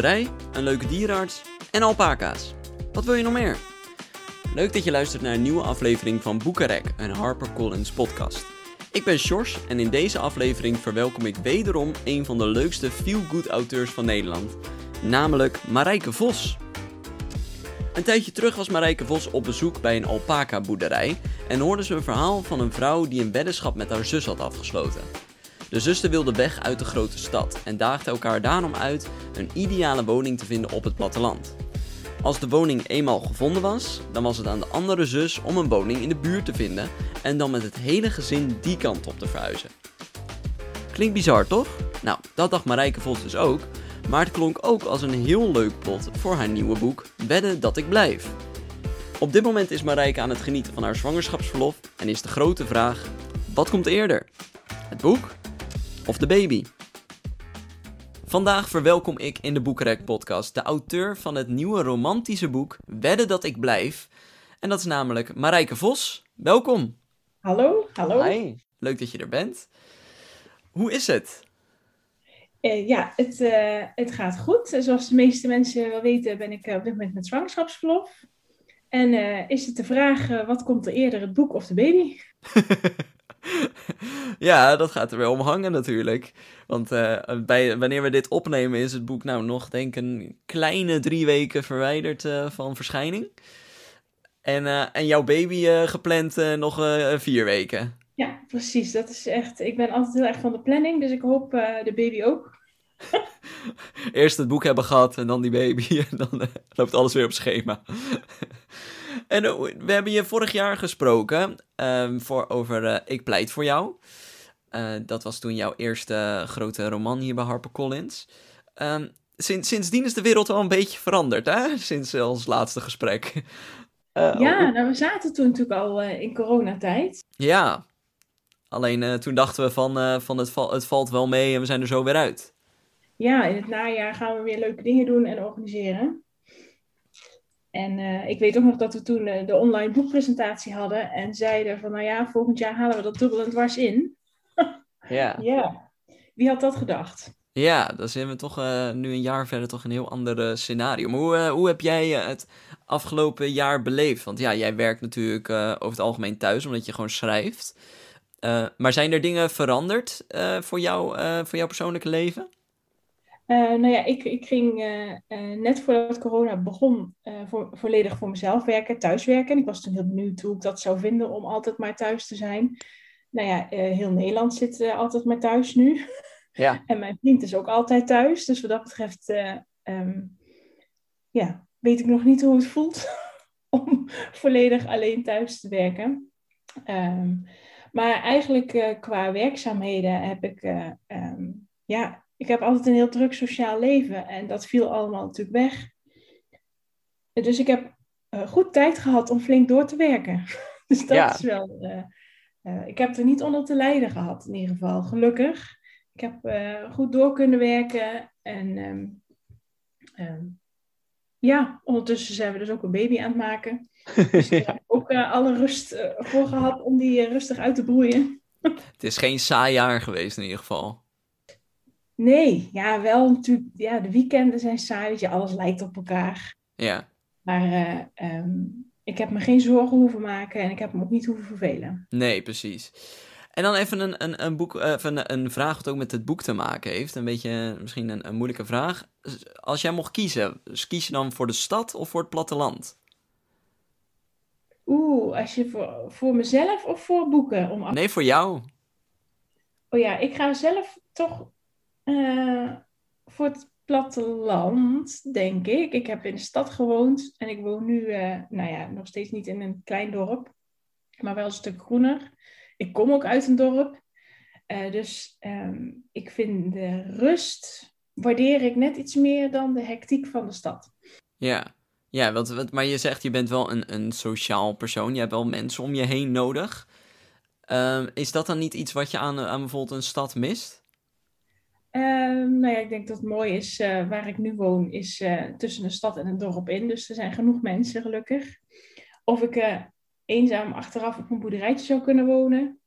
boerderij, een leuke dierenarts en alpaca's. Wat wil je nog meer? Leuk dat je luistert naar een nieuwe aflevering van Boekenrek, een HarperCollins podcast. Ik ben Sjors en in deze aflevering verwelkom ik wederom een van de leukste feel-good auteurs van Nederland, namelijk Marijke Vos. Een tijdje terug was Marijke Vos op bezoek bij een alpaca boerderij en hoorde ze een verhaal van een vrouw die een weddenschap met haar zus had afgesloten. De zuster wilde weg uit de grote stad en daagde elkaar daarom uit een ideale woning te vinden op het platteland. Als de woning eenmaal gevonden was, dan was het aan de andere zus om een woning in de buurt te vinden en dan met het hele gezin die kant op te verhuizen. Klinkt bizar toch? Nou, dat dacht Marijke Vos dus ook, maar het klonk ook als een heel leuk plot voor haar nieuwe boek Wedden dat ik blijf. Op dit moment is Marijke aan het genieten van haar zwangerschapsverlof en is de grote vraag: wat komt eerder? Het boek of de baby? Vandaag verwelkom ik in de Boekrek podcast de auteur van het nieuwe romantische boek Wedden dat ik blijf. En dat is namelijk Marijke Vos. Welkom. Hallo, hallo. Hi, leuk dat je er bent. Hoe is het? Eh, ja, het, eh, het gaat goed. Zoals de meeste mensen wel weten, ben ik eh, op dit moment met zwangerschapsverlof. En is het de vraag, wat komt er eerder, het boek of de baby? ja, dat gaat er wel om hangen natuurlijk. Want bij, wanneer we dit opnemen is het boek nou nog, denk ik, een kleine drie weken verwijderd van verschijning. En, en jouw baby gepland nog vier weken. Ja, precies. Dat is echt. Ik ben altijd heel erg van de planning, dus ik hoop de baby ook. Eerst het boek hebben gehad en dan die baby. En dan loopt alles weer op schema. En we hebben je vorig jaar gesproken um, voor, over Ik pleit voor jou. Uh, dat was toen jouw eerste grote roman hier bij HarperCollins. Um, sinds, sindsdien is de wereld wel een beetje veranderd, hè? Sinds ons laatste gesprek. Uh, ja, nou, we zaten toen natuurlijk al in coronatijd. Ja, alleen toen dachten we van, van het, val, het valt wel mee en we zijn er zo weer uit ja, in het najaar gaan we weer leuke dingen doen en organiseren. En uh, ik weet ook nog dat we toen uh, de online boekpresentatie hadden en zeiden van, nou ja, volgend jaar halen we dat dubbel en dwars in. ja. ja. Wie had dat gedacht? Ja, dan zijn we toch uh, nu een jaar verder toch een heel ander scenario. Maar hoe, hoe heb jij het afgelopen jaar beleefd? Want ja, jij werkt natuurlijk over het algemeen thuis, omdat je gewoon schrijft. maar zijn er dingen veranderd voor, jou, voor jouw persoonlijke leven? Uh, nou ja, ik, ik ging uh, uh, net voordat corona begon voor, volledig voor mezelf werken, thuiswerken. En ik was toen heel benieuwd hoe ik dat zou vinden om altijd maar thuis te zijn. Nou ja, heel Nederland zit altijd maar thuis nu. Ja. en mijn vriend is ook altijd thuis. Dus wat dat betreft, um, ja, weet ik nog niet hoe het voelt om volledig alleen thuis te werken. Um, maar eigenlijk qua werkzaamheden heb ik, um, ja, ik heb altijd een heel druk sociaal leven en dat viel allemaal natuurlijk weg. Dus ik heb uh, goed tijd gehad om flink door te werken. dus dat is wel. Uh, uh, ik heb er niet onder te lijden gehad, in ieder geval, gelukkig. Ik heb goed door kunnen werken en um, um, ja, ondertussen zijn we dus ook een baby aan het maken. Dus ik heb ook alle rust voor gehad om die rustig uit te broeien. Het is geen saai jaar geweest in ieder geval. Nee, ja, wel natuurlijk. Ja, de weekenden zijn saai, weet je, alles lijkt op elkaar. Ja. Maar uh, um, ik heb me geen zorgen hoeven maken en ik heb me ook niet hoeven vervelen. Nee, precies. En dan even een, een, een, boek, uh, een, vraag wat ook met het boek te maken heeft. Een beetje misschien een, een moeilijke vraag. Als jij mocht kiezen, dus kies je dan voor de stad of voor het platteland? Oeh, als je voor, voor mezelf of voor boeken? Om Nee, voor jou. Oh ja, ik ga zelf toch uh, voor het platteland, denk ik. Ik heb in de stad gewoond en ik woon nu, uh, nou ja, nog steeds niet in een klein dorp, maar wel een stuk groener. Ik kom ook uit een dorp. Uh, dus um, ik vind de rust, waardeer ik net iets meer dan de hectiek van de stad. Ja, ja wat, maar je zegt je bent wel een, een sociaal persoon. Je hebt wel mensen om je heen nodig. Uh, is dat dan niet iets wat je aan, aan bijvoorbeeld een stad mist? Um, nou ja, ik denk dat het mooi is uh, waar ik nu woon, is uh, tussen een stad en een dorp in. Dus er zijn genoeg mensen, gelukkig. Of ik uh, eenzaam achteraf op een boerderijtje zou kunnen wonen.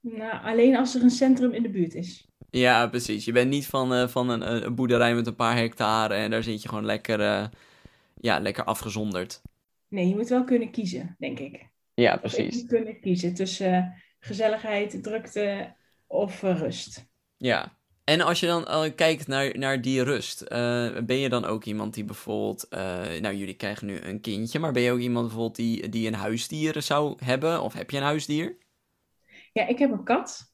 Nou, alleen als er een centrum in de buurt is. Ja, precies. Je bent niet van, van een, een, boerderij met een paar hectare en daar zit je gewoon lekker, ja, lekker afgezonderd. Nee, je moet wel kunnen kiezen, denk ik. Ja, precies. Je moet kunnen kiezen tussen gezelligheid, drukte of rust. Ja, en als je dan uh, kijkt naar, naar die rust, uh, ben je dan ook iemand die bijvoorbeeld, uh, nou jullie krijgen nu een kindje, maar ben je ook iemand bijvoorbeeld die, die een huisdier zou hebben? Of heb je een huisdier? Ja, ik heb een kat.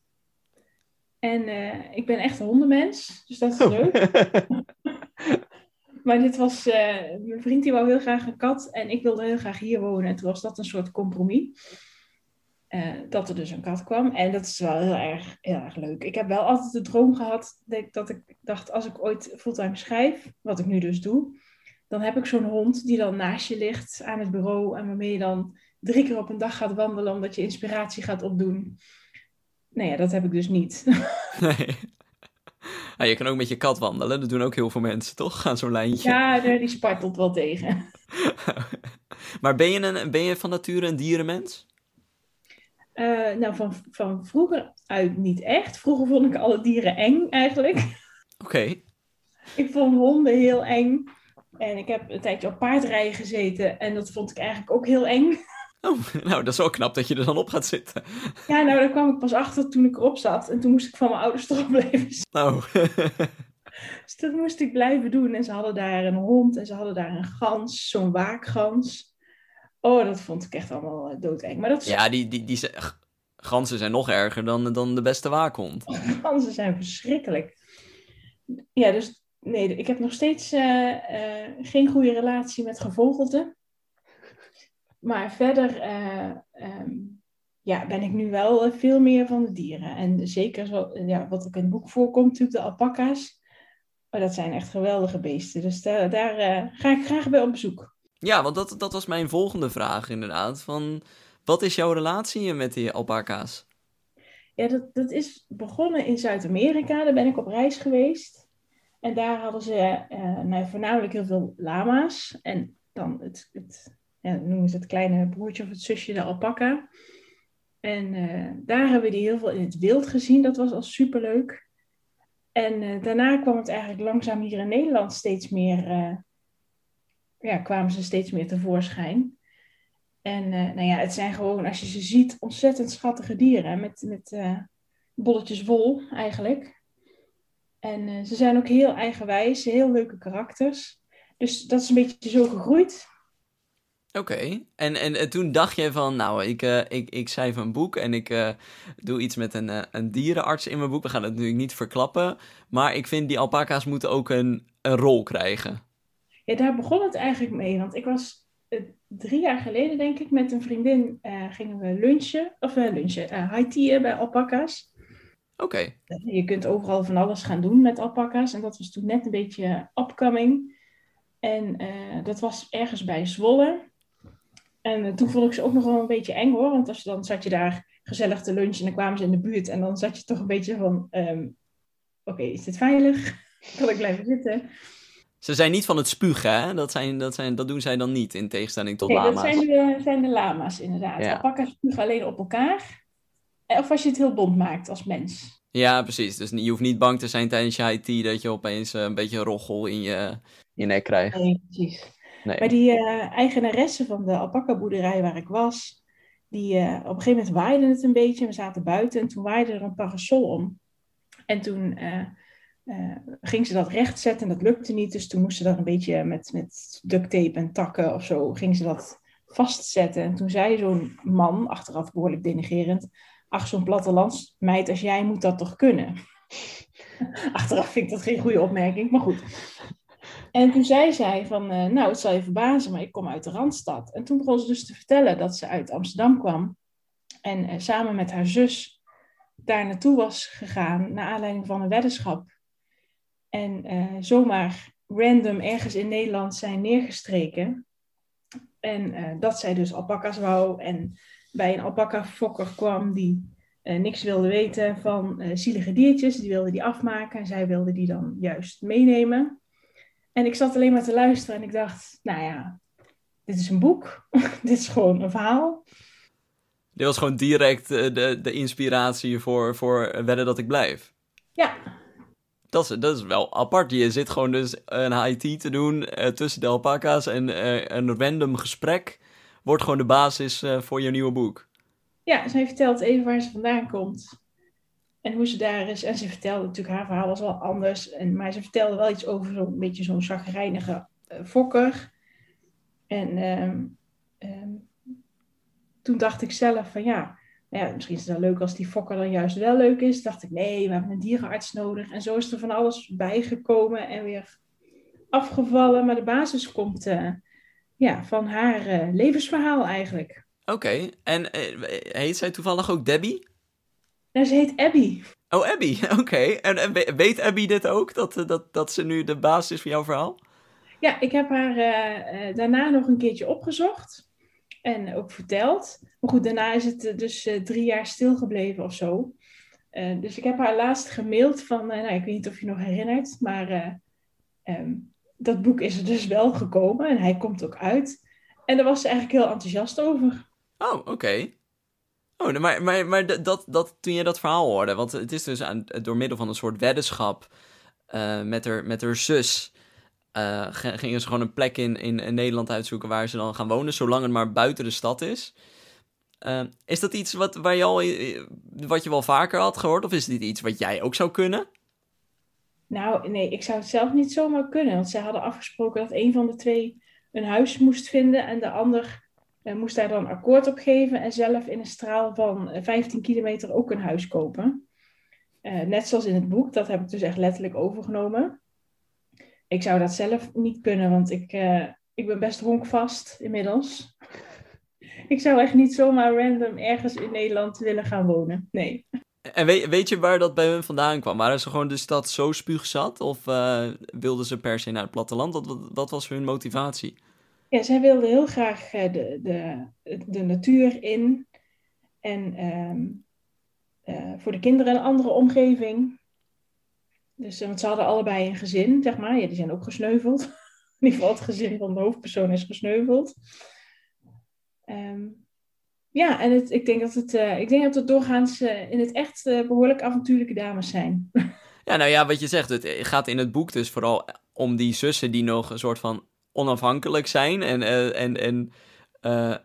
En ik ben echt een hondenmens, dus dat is oh. leuk. maar dit was, mijn vriend die wou heel graag een kat en ik wilde heel graag hier wonen. En toen was dat een soort compromis. Uh, dat er dus een kat kwam. En dat is wel heel erg, heel erg leuk. Ik heb wel altijd de droom gehad dat ik dacht, als ik ooit fulltime schrijf, wat ik nu dus doe, dan heb ik zo'n hond die dan naast je ligt aan het bureau en waarmee je dan drie keer op een dag gaat wandelen omdat je inspiratie gaat opdoen. Nou ja, dat heb ik dus niet. Nee. Ah, je kan ook met je kat wandelen, dat doen ook heel veel mensen, toch? Aan zo'n lijntje. Ja, die spartelt wel tegen. maar ben je, een, ben je van nature een dierenmens? Uh, nou, van, van vroeger uit niet echt. Vroeger vond ik alle dieren eng eigenlijk. Oké. ik vond honden heel eng. En ik heb een tijdje op paardrijden gezeten en dat vond ik eigenlijk ook heel eng. Oh, nou, dat is wel knap dat je er dan op gaat zitten. Ja, nou, daar kwam ik pas achter toen ik erop zat. En toen moest ik van mijn ouders erop blijven Oh. dus dat moest ik blijven doen. En ze hadden daar een hond en ze hadden daar een gans, zo'n waakgans. Oh, dat vond ik echt allemaal uh, doodeng. Maar dat is... Ja, die, die, die, ganzen zijn nog erger dan, dan de beste waakhond. ganzen zijn verschrikkelijk. Ja, dus nee, ik heb nog steeds uh, uh, geen goede relatie met gevogelte. Maar verder um, ja, ben ik nu wel veel meer van de dieren. En zeker zo, ja, wat ook in het boek voorkomt, natuurlijk de alpaca's. Maar dat zijn echt geweldige beesten. Dus daar, daar ga ik graag bij op bezoek. Ja, want dat, dat was mijn volgende vraag inderdaad. Van, wat is jouw relatie met die alpaca's? Ja, dat, dat is begonnen in Zuid-Amerika. Daar ben ik op reis geweest. En daar hadden ze uh, nou, voornamelijk heel veel lama's. En dan het, het ja, noemen ze het kleine broertje of het zusje, de alpaca. En uh, daar hebben we die heel veel in het wild gezien. Dat was al superleuk. En uh, daarna kwam het eigenlijk langzaam hier in Nederland steeds meer ja, kwamen ze steeds meer tevoorschijn. En uh, nou ja, het zijn gewoon, als je ze ziet, ontzettend schattige dieren. Met, met uh, bolletjes wol eigenlijk. En uh, ze zijn ook heel eigenwijs, heel leuke karakters. Dus dat is een beetje zo gegroeid. Oké, en, en toen dacht je van, nou, ik, ik, ik schrijf een boek en ik doe iets met een, een dierenarts in mijn boek. We gaan het natuurlijk niet verklappen, maar ik vind die alpaca's moeten ook een, een rol krijgen. Ja, daar begon het eigenlijk mee. Want ik was uh, drie jaar geleden, denk ik, met een vriendin uh, gingen we lunchen. Of uh, lunchen, high tea bij alpaca's. Oké. Je kunt overal van alles gaan doen met alpaca's. En dat was toen net een beetje upcoming. En dat was ergens bij Zwolle. En toen vond ik ze ook nog wel een beetje eng hoor. Want als, dan zat je daar gezellig te lunchen en dan kwamen ze in de buurt. En dan zat je toch een beetje van, um, oké, is dit veilig? kan ik blijven zitten? Ze zijn niet van het spugen, hè? Dat, zijn, dat, zijn, dat doen zij dan niet, in tegenstelling tot nee, lama's. dat zijn de, zijn de lama's, inderdaad. Ja. Alpaca's spugen alleen op elkaar. Eh, of als je het heel bond maakt als mens. Ja, precies. Dus je hoeft niet bang te zijn tijdens je IT dat je opeens eh, een beetje roggel in je, je nek krijgt. Nee, precies. Nee. Maar die uh, eigenaresse van de alpaca-boerderij waar ik was, die, uh, op een gegeven moment waaide het een beetje. We zaten buiten en toen waaide er een parasol om. En toen uh, ging ze dat rechtzetten en dat lukte niet. Dus toen moest ze dat een beetje met, met duct tape en takken of zo, ging ze dat vastzetten. En toen zei zo'n man, achteraf behoorlijk denigerend, ach, zo'n plattelandsmeid als jij moet dat toch kunnen? achteraf vind ik dat geen goede opmerking, maar goed. En toen zei zij van, uh, nou, het zal je verbazen, maar ik kom uit de Randstad. En toen begon ze dus te vertellen dat ze uit Amsterdam kwam. En uh, samen met haar zus daar naartoe was gegaan, naar aanleiding van een weddenschap en uh, zomaar random ergens in Nederland zijn neergestreken. En uh, dat zij dus alpaca's wou en bij een alpaca-fokker kwam die uh, niks wilde weten van zielige diertjes. Die wilde die afmaken en zij wilde die dan juist meenemen. En ik zat alleen maar te luisteren en ik dacht, nou ja, dit is een boek. dit is gewoon een verhaal. Dit was gewoon direct de, de inspiratie voor, voor Wedden dat ik blijf. Ja, Dat is, dat is wel apart. Je zit gewoon dus een IT te doen uh, tussen de alpaca's en uh, een random gesprek wordt gewoon de basis uh, voor je nieuwe boek. Ja, zij vertelt even waar ze vandaan komt. En hoe ze daar is. En ze vertelde natuurlijk, haar verhaal was wel anders. En, maar ze vertelde wel iets over zo'n beetje zo'n zagrijnige fokker. En um, um, toen dacht ik zelf van ja, ja, misschien is het wel leuk als die fokker dan juist wel leuk is. Dacht ik, nee, we hebben een dierenarts nodig. En zo is er van alles bijgekomen en weer afgevallen. Maar de basis komt uh, ja, van haar uh, levensverhaal eigenlijk. Oké, en uh, heet zij toevallig ook Debbie? Nou, ze heet Abby. Oh, Abby, oké. En, en, weet Abby dit ook, dat, dat, dat ze nu de basis is van jouw verhaal? Ja, ik heb haar daarna nog een keertje opgezocht en ook verteld. Maar goed, daarna is het dus uh, drie jaar stilgebleven of zo. Uh, dus ik heb haar laatst gemaild van, nou, ik weet niet of je nog herinnert, maar um, dat boek is er dus wel gekomen en hij komt ook uit. En daar was ze eigenlijk heel enthousiast over. Oh, oké. Oh, maar, maar, maar dat, dat, toen je dat verhaal hoorde, want het is dus aan, door middel van een soort weddenschap met, haar, met haar zus uh, gingen ze gewoon een plek in, in, Nederland uitzoeken waar ze dan gaan wonen, zolang het maar buiten de stad is. Uh, is dat iets wat, waar je al, wat je wel vaker had gehoord, of is dit iets wat jij ook zou kunnen? Nou, nee, ik zou het zelf niet zomaar kunnen, want ze hadden afgesproken dat een van de twee een huis moest vinden en de ander uh, moest daar dan akkoord op geven en zelf in een straal van 15 kilometer ook een huis kopen. net zoals in het boek, dat heb ik dus echt letterlijk overgenomen ik zou dat zelf niet kunnen, want ik, uh, ik ben best honkvast inmiddels. ik zou echt niet zomaar random ergens in Nederland willen gaan wonen. Nee. En weet, weet je waar dat bij hun vandaan kwam? Waren ze gewoon de stad zo spuugzat? Of uh, wilden ze per se naar het platteland? Wat, wat, was hun motivatie? Ja, zij wilden heel graag uh, de, de, de natuur in. En um, uh, voor de kinderen een andere omgeving. Dus, eh, want ze hadden allebei een gezin, zeg maar. Ja, die zijn ook gesneuveld. In ieder geval het gezin van de hoofdpersoon is gesneuveld. Um, ja, en het, ik, denk dat het, uh, ik denk dat het doorgaans uh, in het echt behoorlijk avontuurlijke dames zijn. ja, nou ja, wat je zegt, het gaat in het boek dus vooral om die zussen die nog een soort van onafhankelijk zijn. En, en, en,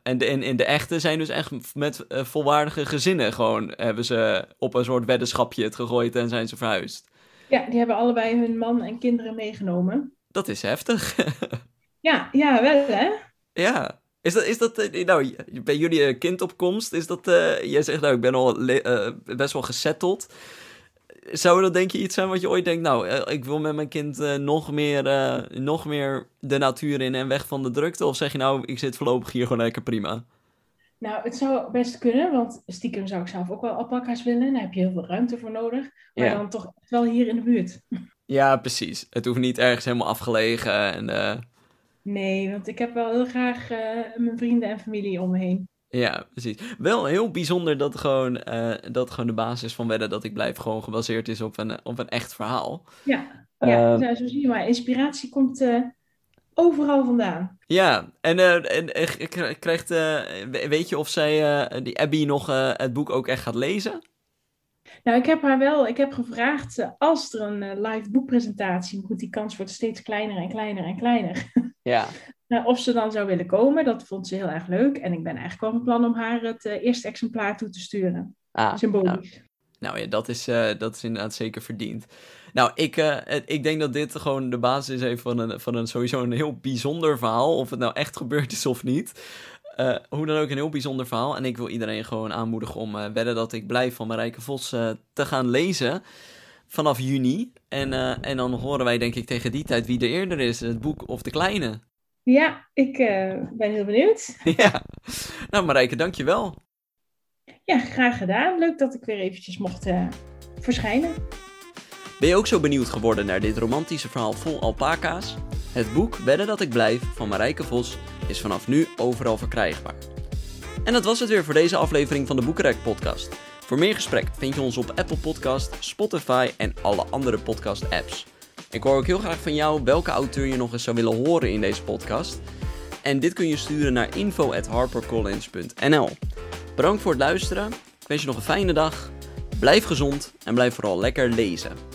en, de, de echte zijn dus echt met volwaardige gezinnen gewoon hebben ze op een soort weddenschapje het gegooid en zijn ze verhuisd. Ja, die hebben allebei hun man en kinderen meegenomen. Dat is heftig. ja, ja, wel hè? Ja. Is dat, is dat eh, nou, bij jullie uh, kindopkomst, is dat, uh, jij zegt nou, ik ben al uh, best wel gesetteld. Zou dat denk je iets zijn wat je ooit denkt, nou, ik wil met mijn kind nog, meer, nog meer de natuur in en weg van de drukte? Of zeg je nou, ik zit voorlopig hier gewoon lekker prima? Nou, het zou best kunnen, want stiekem zou ik zelf ook wel alpaca's willen. Daar heb je heel veel ruimte voor nodig. Maar dan toch wel hier in de buurt. Ja, precies. Het hoeft niet ergens helemaal afgelegen. En, uh... Nee, want ik heb wel heel graag uh, mijn vrienden en familie om me heen. Ja, precies. Wel heel bijzonder dat gewoon, uh, dat gewoon de basis van Wedden dat ik blijf gewoon gebaseerd is op een, op een echt verhaal. Ja, ja nou, zo zie je maar. Inspiratie komt overal vandaan. Ja, en, uh, en krijgt, uh, weet je of zij, uh, die Abby, nog het boek ook echt gaat lezen? Nou, ik heb haar wel, ik heb gevraagd als er een live boekpresentatie, goed, die kans wordt steeds kleiner en kleiner en kleiner. Ja. nou, of ze dan zou willen komen, dat vond ze heel erg leuk. En ik ben eigenlijk wel van plan om haar het eerste exemplaar toe te sturen. Ah, Symbolisch. Nou. Nou ja, dat is, dat is inderdaad zeker verdiend. Nou, ik, uh, ik denk dat dit gewoon de basis is van een, van een sowieso een heel bijzonder verhaal. Of het nou echt gebeurd is of niet. Uh, hoe dan ook een heel bijzonder verhaal. En ik wil iedereen gewoon aanmoedigen om uh, Wedden dat ik blijf van Marijke Vos te gaan lezen. Vanaf juni. En, en dan horen wij denk ik tegen die tijd wie er eerder is. Het boek of de kleine. Ja, ik ben heel benieuwd. ja. Nou Marijke, dankjewel. Ja, graag gedaan. Leuk dat ik weer eventjes mocht verschijnen. Ben je ook zo benieuwd geworden naar dit romantische verhaal vol alpaca's? Het boek Bedden dat ik blijf van Marijke Vos is vanaf nu overal verkrijgbaar. En dat was het weer voor deze aflevering van de Boekenrek podcast. Voor meer gesprek vind je ons op Apple Podcast, Spotify en alle andere podcast apps. Ik hoor ook heel graag van jou welke auteur je nog eens zou willen horen in deze podcast. En dit kun je sturen naar info@harpercollins.nl. Bedankt voor het luisteren. Ik wens je nog een fijne dag. Blijf gezond en blijf vooral lekker lezen.